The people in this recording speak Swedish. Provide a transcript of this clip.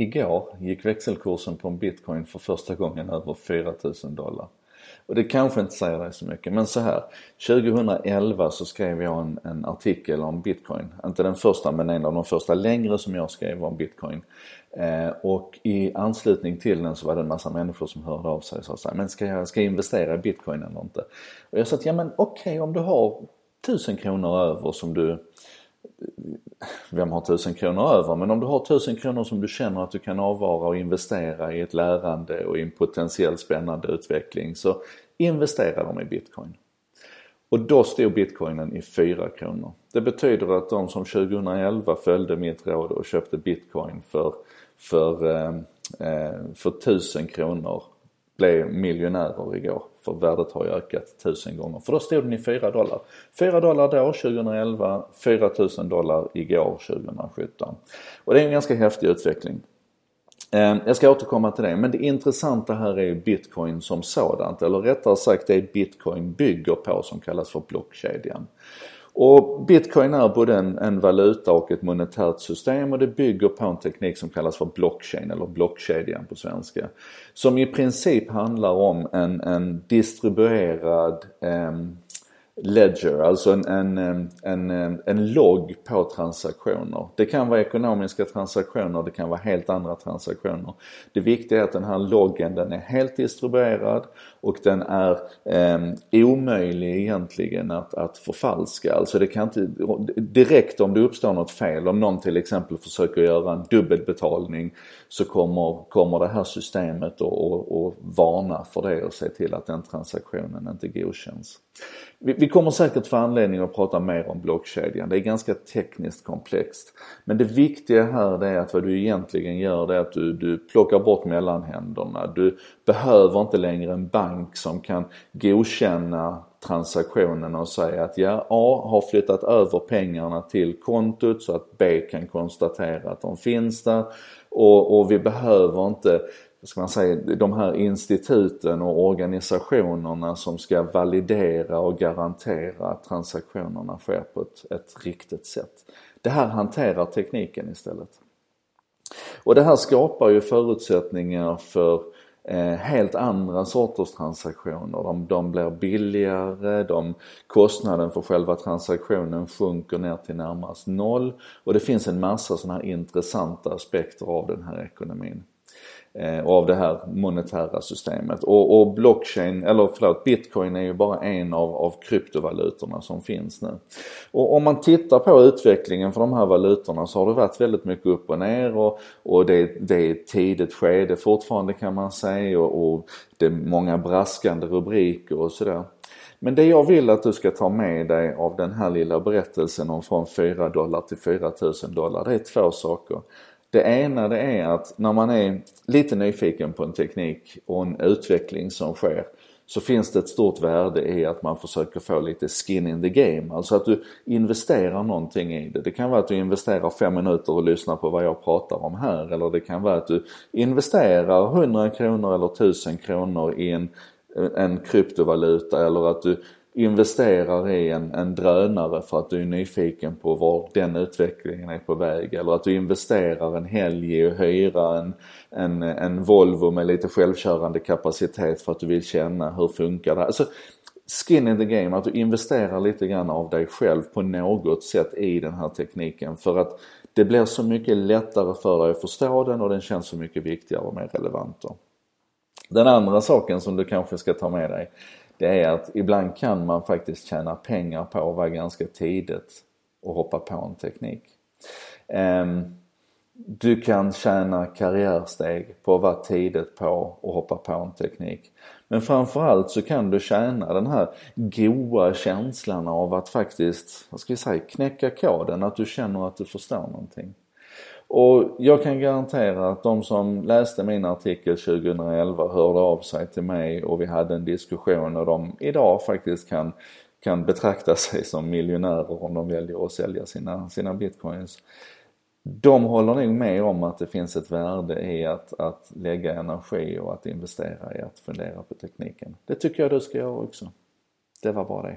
igår gick växelkursen på en bitcoin för första gången över 4000 dollar. Och det kanske inte säger dig så mycket men så här. 2011 så skrev jag en, en, artikel om bitcoin. Inte den första men en av de första längre som jag skrev om bitcoin. Eh, och i anslutning till den så var det en massa människor som hörde av sig och sa såhär, men ska jag, ska jag investera i bitcoin eller inte? Och jag sa att ja men okej okay, om du har 1000 kronor över som du vem har tusen kronor över? Men om du har tusen kronor som du känner att du kan avvara och investera i ett lärande och i en potentiellt spännande utveckling så investera dem i bitcoin. Och då stod bitcoinen i 4 kronor. Det betyder att de som 2011 följde mitt råd och köpte bitcoin för, för, eh, eh för 1000 kronor blev miljonärer igår. För värdet har ju ökat tusen gånger. För då stod den i 4 dollar. 4 dollar då 2011, 4000 dollar igår 2017. Och det är en ganska häftig utveckling. Eh, jag ska återkomma till det men det intressanta här är bitcoin som sådant eller rättare sagt det bitcoin bygger på som kallas för blockkedjan. Och bitcoin är både en, en, valuta och ett monetärt system och det bygger på en teknik som kallas för blockchain eller blockkedjan på svenska. Som i princip handlar om en, en distribuerad eh, ledger, alltså en, en, en, en logg på transaktioner. Det kan vara ekonomiska transaktioner, det kan vara helt andra transaktioner. Det viktiga är att den här loggen den är helt distribuerad och den är eh, omöjlig egentligen att, att förfalska. Alltså det kan inte, direkt om det uppstår något fel, om någon till exempel försöker göra en dubbelbetalning så kommer, kommer det här systemet att varna för det och se till att den transaktionen inte godkänns. Vi, vi kommer säkert få anledning att prata mer om blockkedjan. Det är ganska tekniskt komplext. Men det viktiga här är att vad du egentligen gör det är att du, du plockar bort mellanhänderna. Du behöver inte längre en bank som kan godkänna transaktionen och säga att ja, A har flyttat över pengarna till kontot så att B kan konstatera att de finns där. Och, och vi behöver inte ska man säga, de här instituten och organisationerna som ska validera och garantera att transaktionerna sker på ett, ett riktigt sätt. Det här hanterar tekniken istället. Och det här skapar ju förutsättningar för eh, helt andra sorters transaktioner. De, de blir billigare, de, kostnaden för själva transaktionen sjunker ner till närmast noll och det finns en massa sådana här intressanta aspekter av den här ekonomin Eh, av det här monetära systemet. Och, och, blockchain, eller förlåt, bitcoin är ju bara en av, av kryptovalutorna som finns nu. Och om man tittar på utvecklingen för de här valutorna så har det varit väldigt mycket upp och ner och, och det, det är ett tidigt skede fortfarande kan man säga och, och det är många braskande rubriker och sådär. Men det jag vill att du ska ta med dig av den här lilla berättelsen om från 4 dollar till 4000 dollar, det är två saker. Det ena det är att när man är lite nyfiken på en teknik och en utveckling som sker så finns det ett stort värde i att man försöker få lite skin in the game. Alltså att du investerar någonting i det. Det kan vara att du investerar fem minuter och lyssnar på vad jag pratar om här. Eller det kan vara att du investerar 100 kronor eller 1000 kronor i en, en kryptovaluta eller att du investerar i en, en drönare för att du är nyfiken på var den utvecklingen är på väg. Eller att du investerar en helg i att hyra en, en, en Volvo med lite självkörande kapacitet för att du vill känna hur funkar det Alltså, skin in the game, att du investerar lite grann av dig själv på något sätt i den här tekniken. För att det blir så mycket lättare för dig att förstå den och den känns så mycket viktigare och mer relevant. Då. Den andra saken som du kanske ska ta med dig det är att ibland kan man faktiskt tjäna pengar på att vara ganska tidigt och hoppa på en teknik. Ehm, du kan tjäna karriärsteg på att vara tidigt på och hoppa på en teknik. Men framförallt så kan du tjäna den här goa känslan av att faktiskt, vad ska vi säga, knäcka koden, att du känner att du förstår någonting. Och jag kan garantera att de som läste min artikel 2011 hörde av sig till mig och vi hade en diskussion och de idag faktiskt kan, kan betrakta sig som miljonärer om de väljer att sälja sina, sina bitcoins. De håller nog med om att det finns ett värde i att, att lägga energi och att investera i att fundera på tekniken. Det tycker jag du ska göra också. Det var bara det.